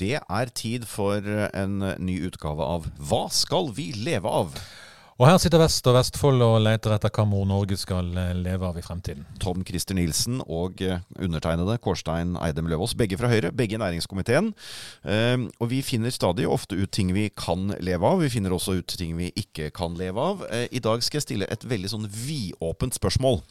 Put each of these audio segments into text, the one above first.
Det er tid for en ny utgave av Hva skal vi leve av? Og her sitter Vest og Vestfold og leter etter hva Mor Norge skal eh, leve av i fremtiden. Tom Christer Nilsen og eh, undertegnede Kårstein Eidem Løvaas, begge fra Høyre, begge i næringskomiteen. Ehm, og vi finner stadig ofte ut ting vi kan leve av. Vi finner også ut ting vi ikke kan leve av. Eh, I dag skal jeg stille et veldig sånn vidåpent spørsmål.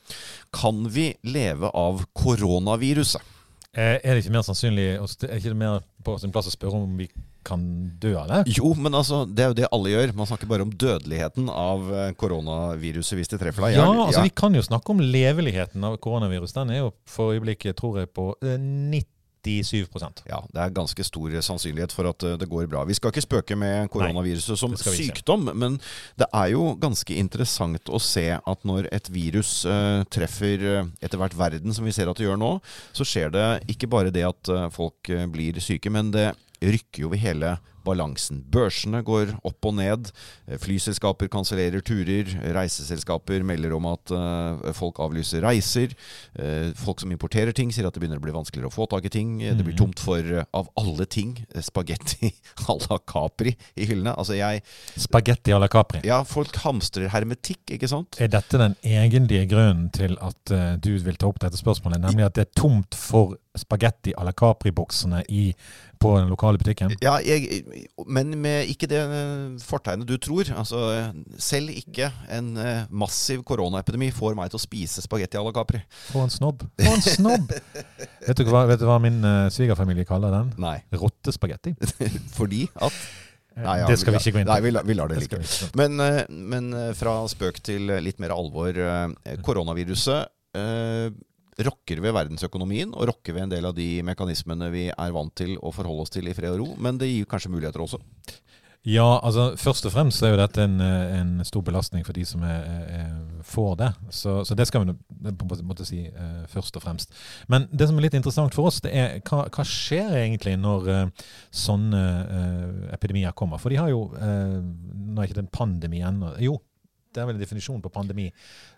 Kan vi leve av koronaviruset? Er det ikke mer sannsynlig, er ikke det mer på sin plass å spørre om vi kan dø av det? Jo, men altså, det er jo det alle gjør. Man snakker bare om dødeligheten av eh, koronaviruset hvis det treffer deg. Ja, altså ja. vi kan jo snakke om leveligheten av koronavirus. Den er jo for øyeblikket, tror jeg, på 90 eh, 97% Ja, det er ganske stor sannsynlighet for at eh, det går bra. Vi skal ikke spøke med koronaviruset som sykdom, men det er jo ganske interessant å se at når et virus uh, treffer etter hvert verden, som vi ser at det gjør nå, så skjer det ikke bare det at folk blir syke, men det rykker jo ved hele balansen. Børsene går opp og ned. Flyselskaper kansellerer turer. Reiseselskaper melder om at uh, folk avlyser reiser. Uh, folk som importerer ting, sier at det begynner å bli vanskeligere å få tak i ting. Mm. Det blir mhm. tomt for, av alle ting, spagetti à la Capri i hyllene. Altså jeg Spagetti à la Capri? Ja, folk hamstrer hermetikk, ikke sant? Er dette den egentlige grunnen til at du vil ta opp dette spørsmålet, nemlig at det er tomt for spagetti à la Capri-boksene på den lokale butikken? Ja, jeg, men med ikke det fortegnet du tror. Altså, selv ikke en eh, massiv koronaepidemi får meg til å spise spagetti à la Capri. For en snobb. For en snobb! vet, du hva, vet, du hva, min uh, svigerfamilie kaller den? Nei. Rottespagetti. Fordi at eh, Nei, ja, det skal vi ikke gå inn på. Nei, vi, vi lar det, det ligge. Men, men, fra spøk til litt mer alvor. Koronaviruset rokker ved verdensøkonomien og rokker ved en del av de mekanismene vi er vant til å forholde oss til i fred og ro. Men det gir kanskje muligheter også? Ja, altså først og fremst er jo dette en, en stor belastning for de som er, er, får det. Så, så, det skal vi på en måte si uh, først og fremst. Men det som er litt interessant for oss, det er hva, hva skjer egentlig når uh, sånne uh, epidemier kommer? For de har jo Nå er ikke det en pandemi ennå. Jo, det er vel en definisjon på pandemi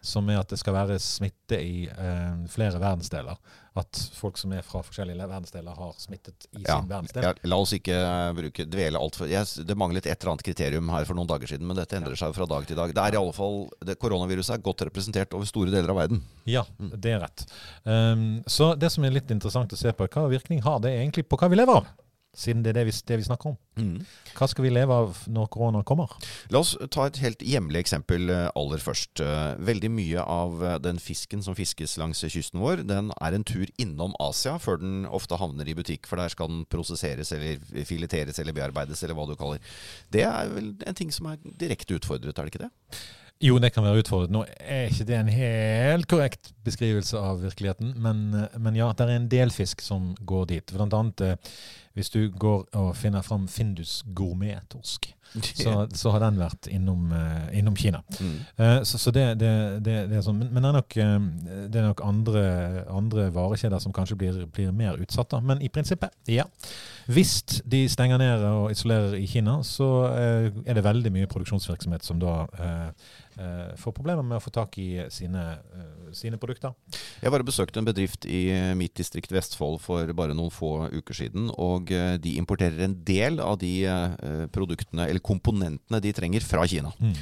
som er at det skal være smitte i eh, flere verdensdeler. At folk som er fra forskjellige verdensdeler, har smittet i ja, sin verdensdel. Ja, la oss ikke uh, bruke, dvele altfor yes, Det manglet et eller annet kriterium her for noen dager siden, men dette endrer seg fra dag til dag. Det er i alle fall, det, Koronaviruset er godt representert over store deler av verden. Ja, mm. det er rett. Um, så det som er litt interessant å se på, hva virkning har det egentlig på hva vi lever av? Siden det er det vi, det vi snakker om. Mm. Hva skal vi leve av når korona kommer? La oss ta et helt hjemlig eksempel eh, aller først. Eh, veldig mye av eh, den fisken som fiskes langs kysten vår, den er en tur innom Asia før den ofte havner i butikk, for der skal den prosesseres eller fileteres eller bearbeides, eller hva du kaller. Det er vel en ting som er direkte utfordret, er det ikke det? Jo, det kan være utfordret. Nå er ikke det en helt korrekt beskrivelse av virkeligheten, men, men ja, det er en del fisk som går dit. Blant annet hvis du går og finner fram Findus gourmettorsk, så, så, har den vært innom, uh, innom Kina. Mm. Uh, så, så det, det, det, det, er sånn. Men, men er nok, uh, det er nok andre, andre, varekjeder som kanskje blir, blir mer utsatt. Da. Men i prinsippet, ja. Hvis de stenger ned og isolerer i Kina, så er det veldig mye produksjonsvirksomhet som da uh, får problemer med å få tak i sine, sine produkter. Jeg bare besøkte en bedrift i mitt distrikt Vestfold for bare noen få uker siden. Og uh, de importerer en del av de produktene, eller komponentene de trenger, fra Kina. Mm.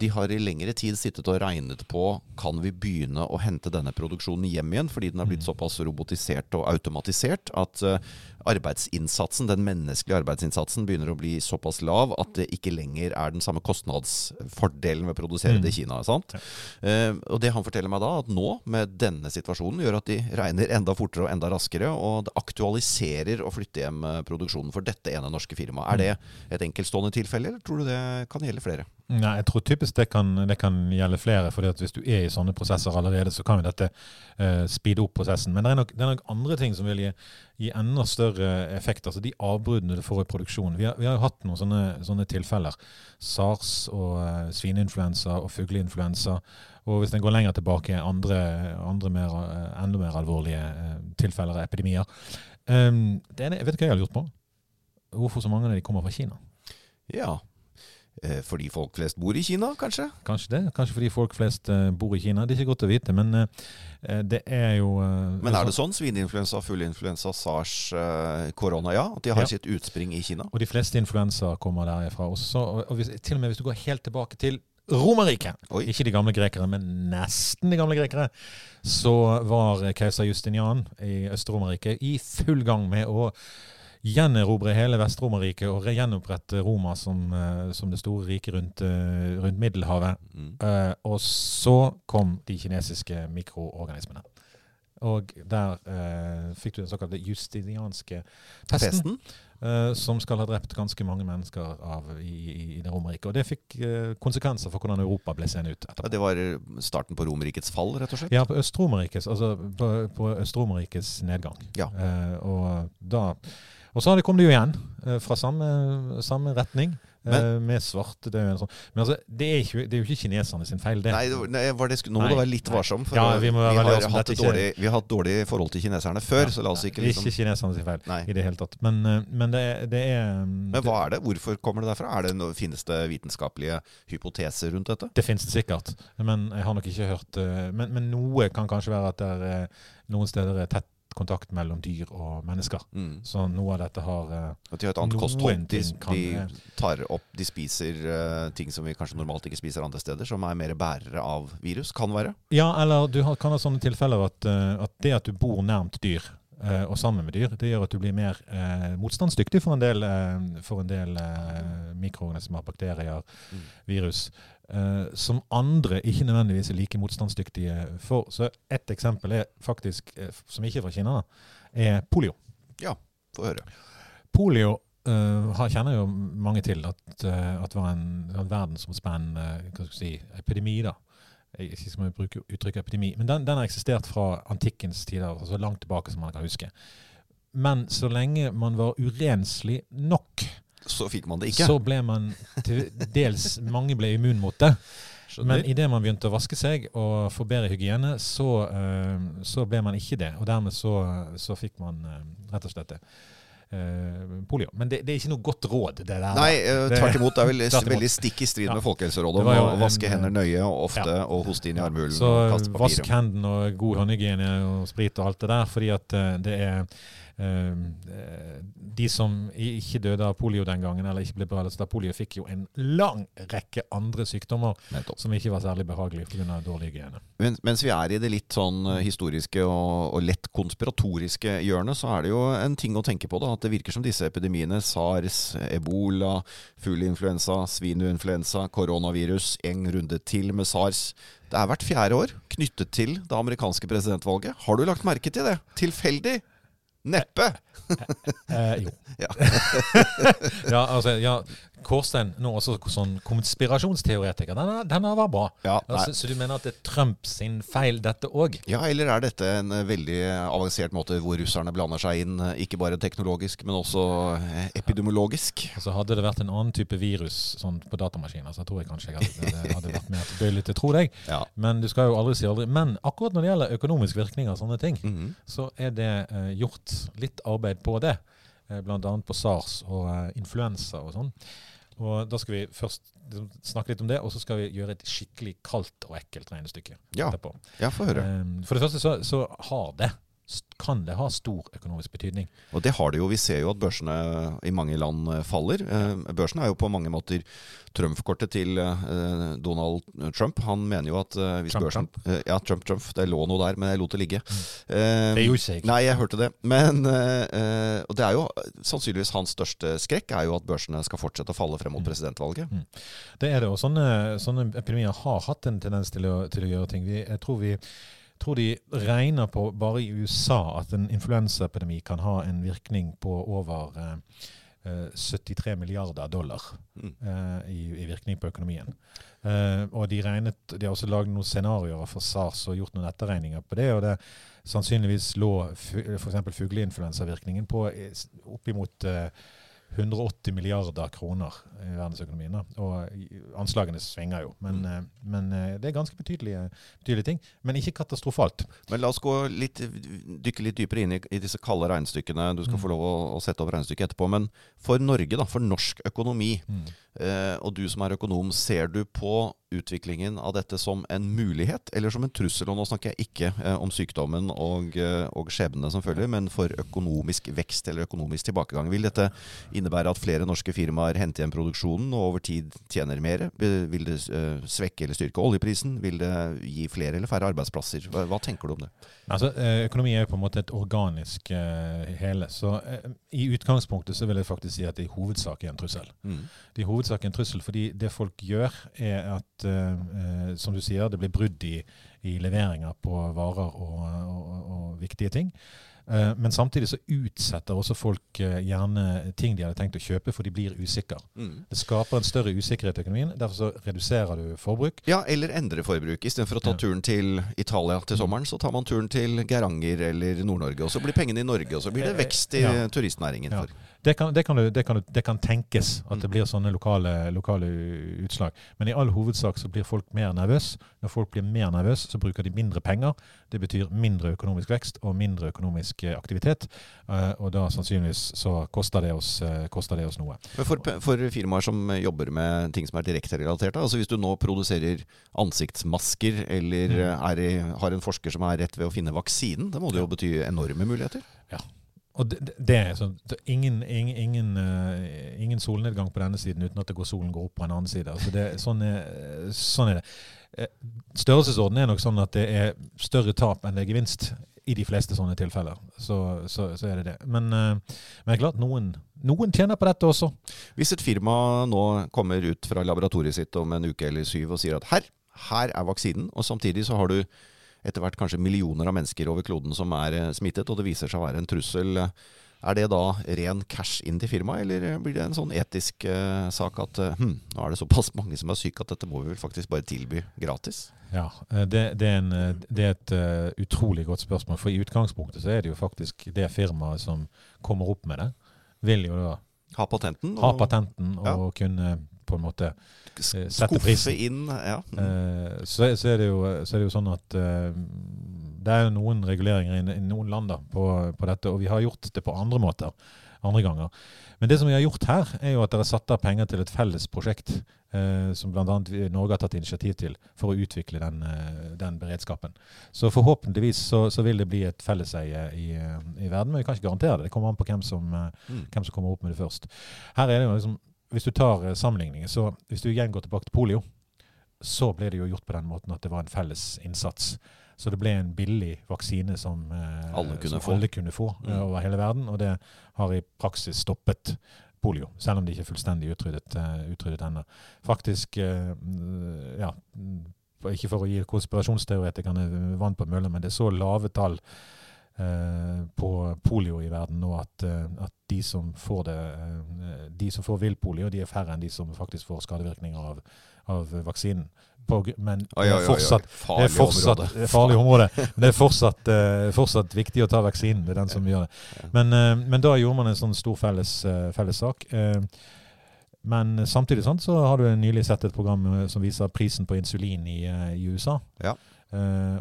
De har i lengre tid sittet og regnet på kan vi begynne å hente denne produksjonen hjem igjen, fordi den har blitt mm. såpass robotisert og automatisert at arbeidsinnsatsen, den menneskelige arbeidsinnsatsen begynner å bli såpass lav at det ikke lenger er den samme kostnadsfordelen ved å produsere mm. det i Kina. sant? Ja. Og det han forteller meg da, at nå med denne situasjonen gjør at de regner enda fortere og enda raskere, og det aktualiserer å flytte hjem eh, produksjonen for dette ene norske firmaet. Er det et enkeltstående tilfelle, eller tror du det kan gjelde flere? Nei, jeg tror typisk det kan, det kan gjelde flere. fordi at Hvis du er i sånne prosesser allerede, så kan jo dette uh, speede opp prosessen. Men det er, nok, det er nok andre ting som vil gi, gi enda større effekt. altså De avbruddene du får i produksjonen. Vi har, vi har jo hatt noen sånne, sånne tilfeller. SARS og uh, svineinfluensa og fugleinfluensa. Og hvis en går lenger tilbake, andre, andre mer, uh, enda mer alvorlige uh, tilfeller av epidemier. Um, det ene, vet du hva jeg har lurt på? Hvorfor så mange av de kommer fra Kina? Ja, fordi folk flest bor i Kina, kanskje? Kanskje det. Kanskje fordi folk flest uh, bor i Kina. Det er ikke godt å vite, men uh, det er jo Men er det sånn? Svineinfluensa, fugleinfluensa, sars, korona, ja? At de har ja. sitt utspring i Kina? Og de fleste influensa kommer derifra også. Og, og hvis, til og med hvis du går helt tilbake til Romerriket, ikke de gamle grekere, men nesten de gamle grekere, så var keiser Justinian i Øst-Romerriket i full gang med å gjenerobre hele Vest-Romerriket og gjenopprette Roma som, uh, som, det store riket rundt, uh, rundt Middelhavet. Mm. Uh, og så kom de kinesiske mikroorganismene. Og der fikk du den såkalte justinianske pesten. pesten? Uh, som skal ha drept ganske mange mennesker av, i, i, i det Romerriket. Og det fikk uh, konsekvenser for hvordan Europa ble seende ut. Ja, det var starten på Romerrikets fall, rett og slett? Ja, på Øst-Romerrikets altså nedgang. Ja. Uh, og da og så kom det jo igjen, eh, fra samme, samme retning. Men, eh, med svart. og sånn. Men altså, det er, ikke, det er, jo ikke kineserne sin feil, det. Nei, nei det, nå må du være litt varsom. For ja, vi, vi, har hatt dårlig, vi, har hatt dårlig forhold til kineserne før. Ja, så la oss ikke liksom Ikke kineserne sin feil nei. i det hele tatt. Men, eh, men det, det, er mm, Men hva er det? Hvorfor kommer det derfra? Er det noe, finnes det vitenskapelige hypoteser rundt dette? Det finnes det sikkert. Men jeg har nok ikke hørt men, men noe kan kanskje være at det er noen steder er tett kontakt mellom dyr og mennesker. Mm. Så noe av dette har uh, At de har et annet kosthold. De, de, tar opp, de spiser uh, ting som vi kanskje normalt ikke spiser andre steder, som er mer bærere av virus. Kan være. Ja, eller du har, kan ha sånne tilfeller at, uh, at det at du bor nærmt dyr, og sammen med dyr, det gjør at du blir mer motstandsdyktig for en del, for en del mikroorganismer, bakterier, mm. virus eh, som andre ikke nødvendigvis er like motstandsdyktige for. Så ett eksempel er faktisk, uh, som ikke er fra Kina, da, er polio. Ja, få høre. Polio uh, kjenner jo mange til at, uh, at var en, en verdensomspennende uh, si, epidemi. da. Jeg ikke skal bruke uttrykket epidemi, men den, den, har eksistert fra antikkens tider, så altså langt tilbake som man kan huske. Men så lenge man var urenslig nok, så fikk man det ikke. Så ble man til dels Mange ble immun mot det. Men idet man begynte å vaske seg og få bedre hygiene, så, uh, så ble man ikke det. Og dermed så, så fikk man uh, rett og slett det. Uh, polio. Men det, det, er ikke noe godt råd. det der. Nei, tvert imot. Det er veldig, veldig stikk i strid ja. med Folkehelserådet om å vaske hender nøye og ofte ja. og hoste inn i armhulen. Så vask hendene og god håndhygiene og sprit og alt det der, fordi at det er eh, de som ikke døde av polio den gangen, eller ikke ble berørt av polio, fikk jo en lang rekke andre sykdommer Nettopp. som ikke var særlig behagelige pga. dårlig hygiene. Mens, mens vi er i det litt sånn eh, historiske og, og, lett konspiratoriske hjørnet, så er det jo en ting å tenke på. da, At det virker som disse epidemiene, sars, ebola, fugleinfluensa, svinuinfluensa, koronavirus, en runde til med sars det er hvert fjerde år knyttet til det amerikanske presidentvalget. Har du lagt merke til det? Tilfeldig? Neppe! eh, jo. Ja. ja, altså, ja, Kårstein, nå også sånn konspirasjonsteoretiker, den, den var bra. Ja, altså, så du mener at det er Trump sin feil, dette òg? Ja, eller er dette en eh, veldig avansert måte hvor russerne blander seg inn, eh, ikke bare teknologisk, men også epidemiologisk? Ja. Altså Hadde det vært en annen type virus sånn på datamaskiner, så tror jeg kanskje jeg hadde, det hadde vært mer tilbøyelig til å tro deg. Ja. Men du skal jo aldri si aldri. Men akkurat når det gjelder økonomisk virkning av sånne ting, mm -hmm. så er det eh, gjort litt arbeid på det. Eh, Bl.a. på sars og eh, influensa og sånn. Og Da skal vi først snakke litt om det, og så skal vi gjøre et skikkelig kaldt og ekkelt regnestykke. Ja, etterpå. ja få høre. Um, for det første så, så har det kan det ha stor økonomisk betydning. Og det har det jo. Vi ser jo at børsene i mange land eh, faller. Eh, børsen er jo på mange måter Trump-kortet til eh, Donald Trump. Han mener jo at hvis Trump, børsen Trump. Ja, Trump, Trump. Det lå noe der, men jeg lot det ligge. Mm. det gjorde ikke. Nei, jeg hørte det. Men Og det er jo sannsynligvis hans største skrekk, er jo at børsene skal fortsette å falle frem mot mm. presidentvalget. Mm. Det er det. Og sånne, sånne epidemier har hatt en tendens til å, til å gjøre ting. Vi, jeg tror vi tror de regner på bare i USA at en influensaepidemi kan ha en virkning på over eh, 73 eh, milliarder dollar mm. eh, i, i, virkning på økonomien. Eh, og de, regnet, de har også lagd noen scenarioer for SARS og gjort noen etterregninger på det. og det Sannsynligvis lå f.eks. fugleinfluensavirkningen på oppimot eh, 180 milliarder kroner i verdensøkonomien. Og anslagene svinger jo, men, mm. Eh, men eh, det er ganske betydelige, betydelige, ting. Men ikke katastrofalt. Men la oss gå litt, dykke litt dypere inn i, i disse kalde regnestykkene. Du skal mm. få lov å, å, sette opp regnestykket etterpå. Men for Norge, da, for norsk økonomi, mm. Eh, og du som er økonom, ser du på utviklingen av dette som en mulighet eller som en trussel? Og nå snakker jeg ikke eh, om sykdommen og, eh, og skjebnene som følger, men for økonomisk vekst eller økonomisk tilbakegang. Vil dette innebære at flere norske firmaer henter igjen produksjonen og over tid tjener mer? Vil det svekke eller styrke oljeprisen? Vil det gi flere eller færre arbeidsplasser? Hva, hva tenker du om det? Altså, økonomi er jo på en måte et organisk hele. Så i utgangspunktet så vil jeg faktisk si at det i hovedsak er en trussel. Mm. Det i hovedsak en trussel fordi det folk gjør, er at Eh, eh, som du sier, det blir brudd i, i leveringer på varer og, og, og viktige ting. Eh, men samtidig så utsetter også folk gjerne ting de hadde tenkt å kjøpe, for de blir usikre. Mm. Det skaper en større usikkerhet i økonomien. Derfor så reduserer du forbruk. Ja, eller endrer forbruk. Istedenfor å ta turen til Italia til sommeren, så tar man turen til Geiranger eller Nord-Norge. Og så blir pengene i Norge, og så blir det vekst i ja. turistnæringen. Ja. Det kan, det, kan du, det, kan du, det kan, tenkes at det mm. blir sånne lokale, lokale, utslag. Men i all hovedsak så blir folk mer nervøse. Når folk blir mer nervøse, så bruker de mindre penger. Det betyr mindre økonomisk vekst og mindre økonomisk eh, aktivitet. Uh, og da sannsynligvis så koster det oss, uh, koster det oss noe. For, for, firmaer som jobber med ting som er direkte relatert, altså hvis du nå produserer ansiktsmasker eller er, i, har en forsker som er rett ved å finne vaksinen, det må det jo bety enorme muligheter? Ja, og det, det er sånn, ingen, ingen, ingen, uh, ingen, solnedgang på denne siden uten at går solen går opp på en annen side. Altså det, sånn, er, sånn, er, det. Eh, størrelsesorden er nok sånn at det er større tap enn det er gevinst i de fleste sånne tilfeller. Så, så, så er det det. Men, uh, men klart, noen, noen tjener på dette også. Hvis et firma nå kommer ut fra laboratoriet sitt om en uke eller syv og sier at her, her er vaksinen, og samtidig så har du etter hvert kanskje millioner av mennesker over kloden som er eh, smittet, og det viser seg å være en trussel. Er det da ren cash inn til firmaet, eller blir det en sånn etisk uh, sak at uh, hm, nå er det såpass mange som er syke at dette må vi vel faktisk bare tilby gratis? Ja, det, det, er, en, det er, et uh, utrolig godt spørsmål. For i utgangspunktet så er det jo faktisk det firmaet som kommer opp med det, vil jo da ha patenten. Og, ha patenten og ja. kunne på en måte eh, sette prisen. inn, ja. Mm. Eh, så, så, er jo, så, er det jo, sånn at eh, det er jo noen reguleringer i, i noen land da, på, på, dette, og vi har gjort det på andre måter andre ganger. Men det som vi har gjort her, er jo at dere har satt av penger til et felles prosjekt eh, som bl.a. Norge har tatt initiativ til for å utvikle den, eh, den beredskapen. Så forhåpentligvis så, så, vil det bli et felleseie i, i, verden, men vi kan ikke garantere det. Det kommer an på hvem som, mm. hvem som kommer opp med det først. Her er det jo liksom hvis du tar sammenligninger, sammenligningen, så hvis du igjen går tilbake til polio, så ble det jo gjort på den måten at det var en felles innsats. Så det ble en billig vaksine som, eh, alle, kunne som alle kunne få mm. over hele verden. Og det har i praksis stoppet polio, selv om det ikke er fullstendig utryddet, utryddet ennå. Faktisk, ja Ikke for å gi konspirasjonsteoretikerne vann på mølla, men det er så lave tall Eh, på polio i verden nå at, eh, at, de som får det, eh, de som får vill polio, de er færre enn de som faktisk får skadevirkninger av, av vaksinen. På, men oi, oi, fortsatt, det er fortsatt farlig område. Men det er fortsatt, fortsatt, viktig å ta vaksinen. Det er den som gjør det. Men, men da gjorde man en sånn stor felles, felles sak. Men samtidig sant, så har du nylig sett et program som viser prisen på insulin i, i USA. Ja.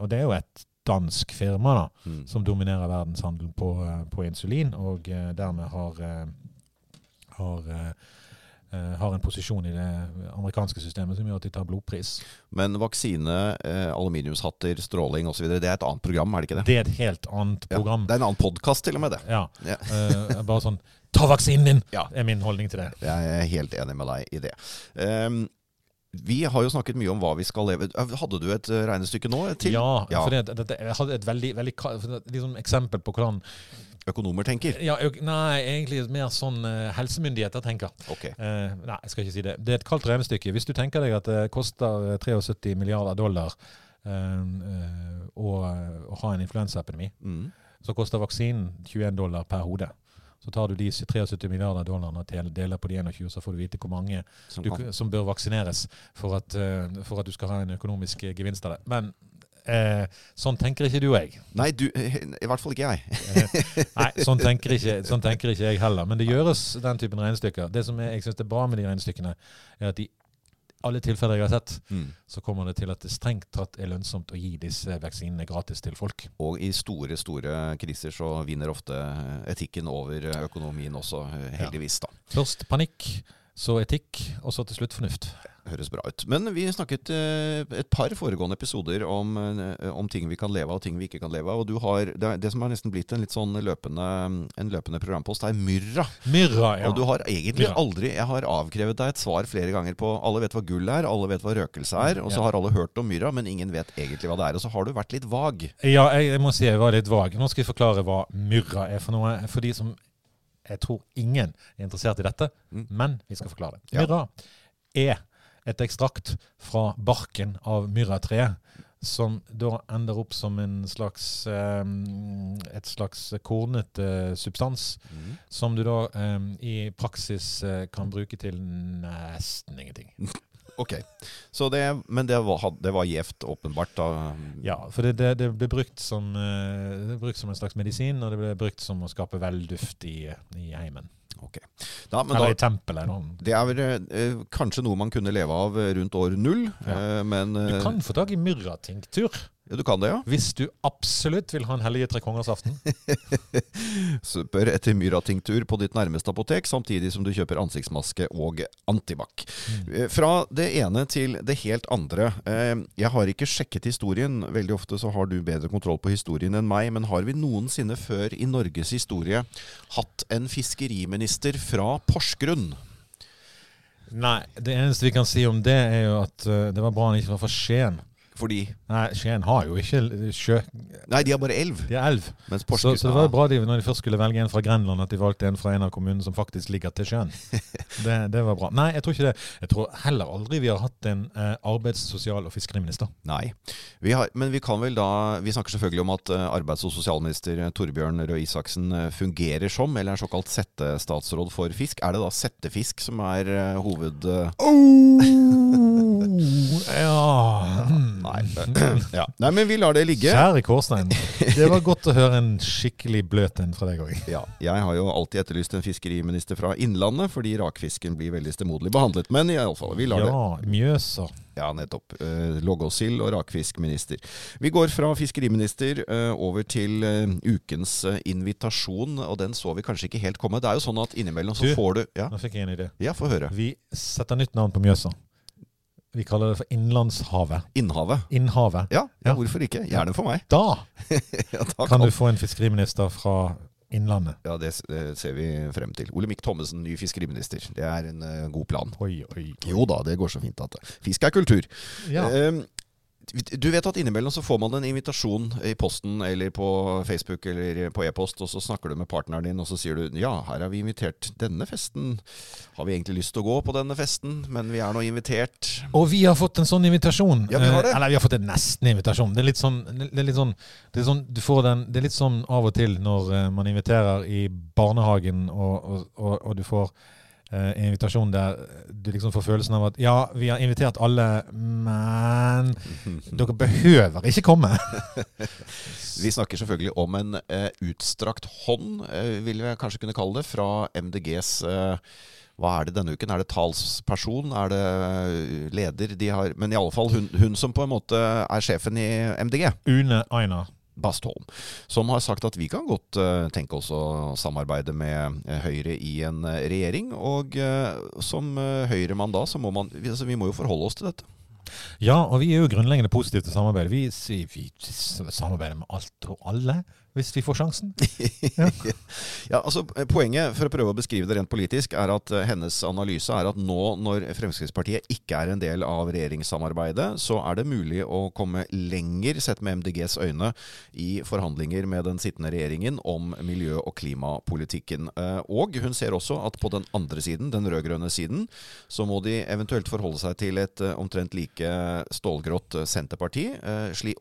Og det er jo et dansk firma da, mm. som dominerer verdenshandelen på, eh, på insulin, og dermed har, har, har, en posisjon i det amerikanske systemet som gjør at de tar blodpris. Men vaksine, aluminiumshatter, stråling osv., det er et annet program, er det ikke det? Det er et helt annet program. Ja, det er en annen podkast til og med, det. Ja. ja. bare sånn Ta vaksinen din! Ja. er min holdning til det. Jeg er helt enig med deg i det. Um, vi har jo snakket mye om hva vi skal leve Hadde du et eh, regnestykke nå? Til? Ja, for jeg hadde et veldig, veldig liksom eksempel på hvordan Økonomer tenker? Ja, nei, egentlig mer sånn uh, helsemyndigheter tenker. Okay. Uh, nei, jeg skal ikke si det. Det er et kaldt regnestykke. Hvis du tenker deg at det koster 73 milliarder dollar uh, å, å, ha en influensaepidemi, mm. så koster vaksinen 21 dollar per hode. Så tar du de 73 milliarder dollarene og deler på de 21, så får du vite hvor mange som, du, som bør vaksineres for at, for at, du skal ha en økonomisk gevinst av det. Men uh, sånn tenker ikke du og jeg. Nei, du, i hvert fall ikke jeg. uh, nei, sånn tenker, ikke, sånn tenker, ikke, jeg heller. Men det gjøres den typen regnestykker. Det som jeg, jeg syns er bra med de regnestykkene, er at i alle tilfeller jeg har sett, mm. så kommer det til at det strengt tatt er lønnsomt å gi disse vaksinene gratis til folk. Og i store, store kriser så vinner ofte etikken over økonomien også, heldigvis. da. Først panikk, så etikk, og så til slutt fornuft. Høres bra ut. Men vi snakket eh, et par foregående episoder om, eh, om ting vi kan leve av og ting vi ikke kan leve av. Og du har, det, det som har nesten blitt en litt sånn løpende, en løpende programpost, er myrra. Myrra, ja. Og du har egentlig Myrra. aldri Jeg har avkrevet deg et svar flere ganger på Alle vet hva gull er, alle vet hva røkelse er, og så Ja. har alle hørt om myrra, men ingen vet egentlig hva det er. Og så har du vært litt vag. Ja, jeg, jeg må si jeg var litt vag. Nå skal jeg forklare hva myrra er for noe. For de som Jeg tror ingen er interessert i dette, Mm. men vi skal forklare. det. Myrra er et ekstrakt fra barken av myrratreet. Som da ender opp som en slags eh, et slags kornete substans. Som du da eh, i praksis eh, kan bruke til nesten ingenting. Ok. Så det, men det var, det var gjevt, åpenbart. da. Ja, for det, det, det ble brukt som, eh, det ble brukt som en slags medisin, og det ble brukt som å skape velduft i, i heimen. Ok. Da, men Eller da, i tempelet. det er eh, kanskje noe man kunne leve av eh, rundt år null, Ja. eh, men Du eh, kan få tak i myrratinktur ja, Du kan det, ja? hvis du absolutt vil ha en hellige tre kongers aften. Spør etter myratinktur på ditt nærmeste apotek, samtidig som du kjøper ansiktsmaske og antibac. Mm. Fra det ene til det helt andre. Eh, Jeg har ikke sjekket historien. Veldig ofte så har du bedre kontroll på historien enn meg. Men har vi noensinne før i Norges historie hatt en fiskeriminister fra Porsgrunn? Nei, det eneste vi kan si om det, er jo at eh, det var bra han ikke var for Skien. Fordi Nei, Skien har jo ikke sjø. Nei, de har bare elv. De har elv. Mens Så, så det var bra de, når de først skulle velge en fra Grenland, at de valgte en fra en av kommunene som faktisk ligger til sjøen. Det, det var bra. Nei, jeg tror ikke det. Jeg tror heller aldri vi har hatt en eh, arbeids-, sosial- og fiskeriminister. Nei. Vi har, men vi kan vel da Vi snakker selvfølgelig om at eh, arbeids- og sosialminister eh, Torbjørn Røe Isaksen eh, fungerer som, eller er såkalt settestatsråd for fisk. Er det da settefisk som er eh, hoved... eh, ja. Nei. ja. Nei, men vi lar det ligge. Kjære Kårstein. Det var godt å høre en skikkelig bløt en fra deg òg. Ja, jeg har jo alltid etterlyst en fiskeriminister fra Innlandet, fordi rakfisken blir veldig stemoderlig behandlet. Men i alle fall, vi lar det. Ja, Mjøsa. Ja, nettopp. Eh, og rakfiskminister. Vi går fra fiskeriminister eh, over til eh, ukens eh, invitasjon, og den så vi kanskje ikke helt komme. Det er jo sånn at innimellom så Du. får du Ja, Nå fikk jeg en idé. ja få høre. Vi setter nytt navn på Mjøsa. Vi kaller det for Innlandshavet. Innhavet. Innhavet. Ja, ja, hvorfor ikke? Gjerne for meg. Da Ja, da kan du få en fiskeriminister fra Innlandet. Ja, det, ser vi frem til. Olemic Thommessen, ny fiskeriminister. Det er en eh, god plan. Oi, oi. Jo da, det går så fint at det. Fisk er kultur. Ja. Eh, du vet at innimellom så får man en invitasjon i posten eller på Facebook eller på e-post, og så snakker du med partneren din, og så sier du ja, her har vi invitert denne festen. Har vi egentlig lyst til å gå på denne festen, men vi er nå invitert. Og vi har fått en sånn invitasjon. Ja, vi har det. Eh, Eller vi har fått en nesten invitasjon. Det er litt sånn, det er litt sånn, det er sånn, du får den, det er litt sånn av og til når eh, man inviterer i barnehagen, og, og, og, og du får en invitasjon der du liksom får følelsen av at ja, vi har invitert alle, men dere behøver ikke komme. Vi snakker selvfølgelig om en uh, utstrakt hånd, uh, vil vi kanskje kunne kalle det, fra MDGs hva er det denne uken? Er det talsperson? Er det leder? De har, men i alle fall hun, hun som på en måte er sjefen i MDG. Une Aina. Bastholm, som har sagt at vi kan godt eh, tenke oss å samarbeide med eh, Høyre i en eh, regjering. Og som Høyre-mann da, så må man altså, vi må jo forholde oss til dette. Ja, og vi er jo grunnleggende positive til samarbeid. Vi, vi, vi samarbeider med alt og alle hvis vi får sjansen. Ja, altså eh, Poenget for å prøve å beskrive det rent politisk er at eh, hennes analyse er at nå når Fremskrittspartiet ikke er en del av regjeringssamarbeidet, så er det mulig å komme lenger, sett med MDGs øyne, i forhandlinger med den sittende regjeringen om miljø- og klimapolitikken. Eh, Og hun ser også at på den andre siden, den rød-grønne siden, så må de eventuelt forholde seg til et omtrent like stålgrått Senterparti.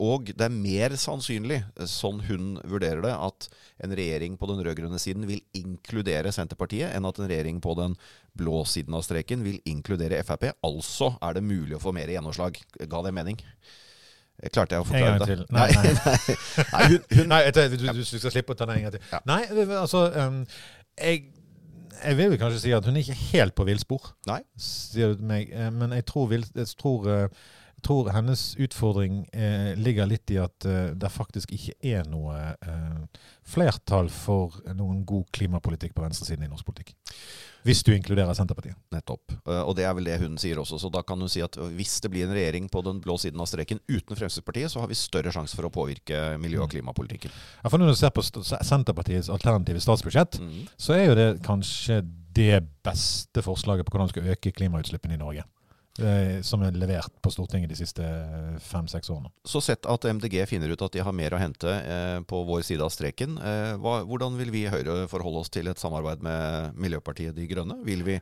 Og det er mer sannsynlig, sånn hun vurderer det, at en regjering på den rød-grønne siden vil inkludere Senterpartiet, enn at en regjering på den blå siden av streken vil inkludere Frp. Altså er det mulig å få mer gjennomslag. Ga det mening? Klarte jeg å En forklare gang det? til. Nei, nei. nei hun, hun, Nei, du, du, skal slippe å ta den en gang til. Ja. Nei, altså um, jeg, jeg vil vel kanskje si at hun er ikke helt på villspor, sier du til meg. Eh, Men jeg tror, jeg tror eh, Jeg tror hennes utfordring eh, ligger litt i at eh, det faktisk ikke er noe eh, flertall for noen god klimapolitikk på venstresiden i norsk politikk. Hvis du inkluderer Senterpartiet. Nettopp. Eh, og det er vel det hun sier også. Så da kan hun si at hvis det blir en regjering på den blå siden av streken uten Fremskrittspartiet, så har vi større sjanse for å påvirke miljø- og klimapolitikken. Ja, for Når du ser på Senterpartiets alternative statsbudsjett, mm. så er jo det kanskje det beste forslaget på hvordan man skal øke klimautslippene i Norge. Eh, som er levert på Stortinget de siste fem-seks årene. Så sett at MDG finner ut at de har mer å hente eh, på vår side av streken. Eh, hvordan vil vi i Høyre forholde oss til et samarbeid med Miljøpartiet De Grønne? Vil vi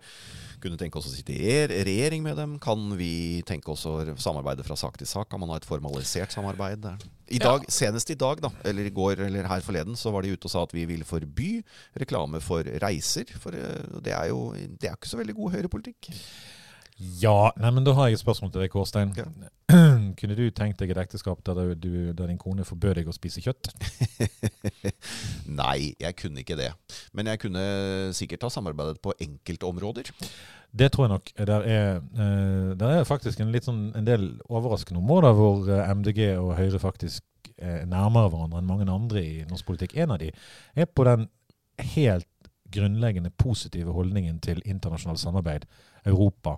kunne tenke oss å sitte i regjering med dem? Kan vi tenke oss å samarbeide fra sak til sak? Kan man ha et formalisert samarbeid? I dag, ja. Senest i dag, da, eller i går eller her forleden, så var de ute og sa at vi vil forby reklame for reiser. For det er jo det er ikke så veldig god høyrepolitikk. Ja, nei, men da har jeg et spørsmål til deg, Kårstein. Ja. kunne du tenkt deg et ekteskap der, du, der din kone forbød deg å spise kjøtt? nei, jeg kunne ikke det. Men jeg kunne sikkert ha samarbeidet på enkeltområder. Det tror jeg nok. Der er, uh, der er faktisk en, sånn, en, del overraskende områder hvor uh, MDG og Høyre faktisk er nærmere hverandre enn mange andre i norsk politikk. En av de er på den helt grunnleggende positive holdningen til internasjonalt samarbeid Europa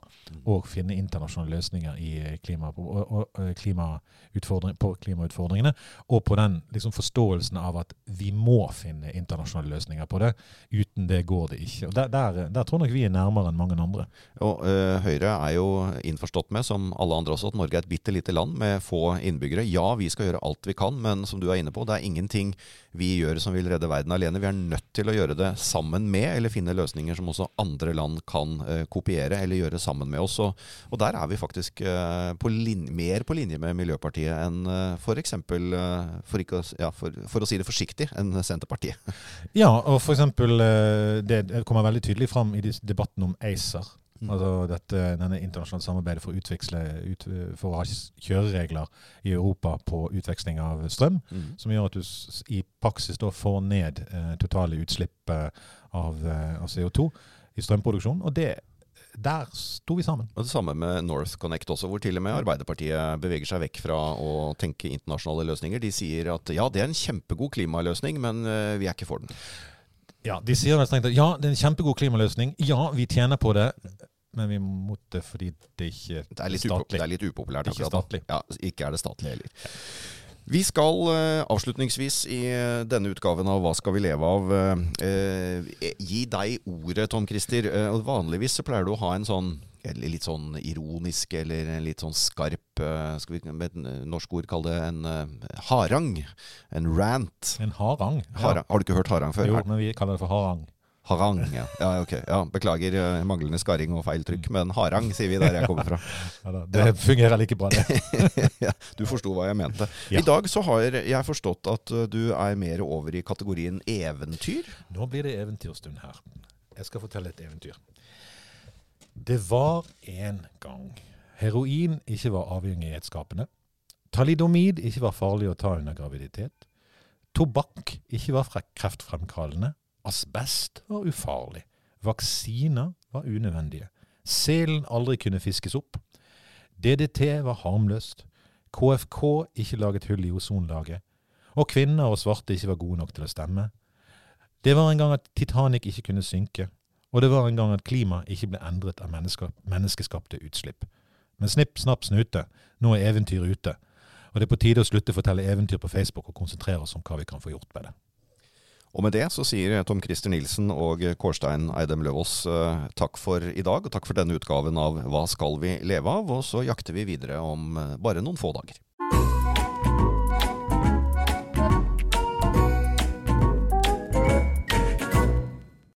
og finne internasjonale løsninger eh, klima, og, og, eh, klimautfordring, på klimautfordringene. Og på den liksom, forståelsen av at vi må finne internasjonale løsninger på det. Uten det går det ikke. Og Der, der, der tror nok vi er nærmere enn mange andre. Og øh, Høyre er jo innforstått med, som alle andre også, at Norge er et bitte lite land med få innbyggere. Ja, vi skal gjøre alt vi kan, men som du er inne på, det er ingenting vi gjør som vil redde verden alene. Vi er nødt til å gjøre det sammen med, eller finne løsninger som også andre land kan øh, kopiere eller gjøre sammen med oss. Og, og der er vi faktisk uh, på mer på linje med Miljøpartiet enn f.eks. Uh, for, ikke, ja, for, for, å si det forsiktig, enn Senterpartiet. ja, og f.eks. Det kommer veldig tydelig fram i debatten om ACER. Mm. Altså dette, denne internasjonale samarbeidet for, ut, for, å ha kjøreregler i Europa på utveksling av strøm, mm. som gjør at du i praksis da får ned eh, totale utslipp av, av, CO2 i strømproduksjon. Og det der sto vi sammen. Og Det samme med North Connect også, hvor til og med Arbeiderpartiet beveger seg vekk fra å tenke internasjonale løsninger. De sier at ja, det er en kjempegod klimaløsning, men eh, vi er ikke for den. Ja, de sier vel strengt at ja, det er en kjempegod klimaløsning. Ja, vi tjener på det. Men vi måtte fordi det ikke det er litt statlig. Det er litt upopulært akkurat. Ikke statlig. Ja, ikke er det statlig heller. Vi skal uh, avslutningsvis i uh, denne utgaven av Hva skal vi leve av uh, gi deg ordet, Tom Christer. vanligvis så pleier du å ha en sånn litt sånn ironisk eller litt sånn skarp Skal vi med et norsk ord kalle det en harang? En rant. En harang? harang. Har du ikke hørt harang før? Jo, men vi kaller det for harang. Harang, ja. ja, ok. Ja, beklager uh, manglende skarring og feil trykk, men harang sier vi der jeg kommer fra. Ja, det fungerer like bra, det. ja, du forsto hva jeg mente. I dag så har jeg forstått at uh, du er mer over i kategorien eventyr. Nå blir det eventyrstund her. Jeg skal fortelle et eventyr. Det var en gang heroin ikke var avhengighetsskapende. Talidomid ikke var farlig å ta under graviditet. Tobakk ikke var kreftfremkallende. Asbest var ufarlig. Vaksiner var unødvendige. Selen aldri kunne fiskes opp. DDT var harmløst. KFK ikke laget hull i ozonlaget. Og kvinner og svarte ikke var gode nok til å stemme. Det var en gang at Titanic ikke kunne synke. Og det var en gang at klimaet ikke ble endret av menneskeskapte utslipp. Men snipp, snapp, snute, nå er eventyret ute. Og det er på tide å slutte å fortelle eventyr på Facebook og konsentrere oss om hva vi kan få gjort med det. Og med det så sier Tom Christer Nilsen og Kårstein Eidem Løvaas eh, takk for i dag, og takk for denne utgaven av Hva skal vi leve av? Og så jakter vi videre om eh, bare noen få dager.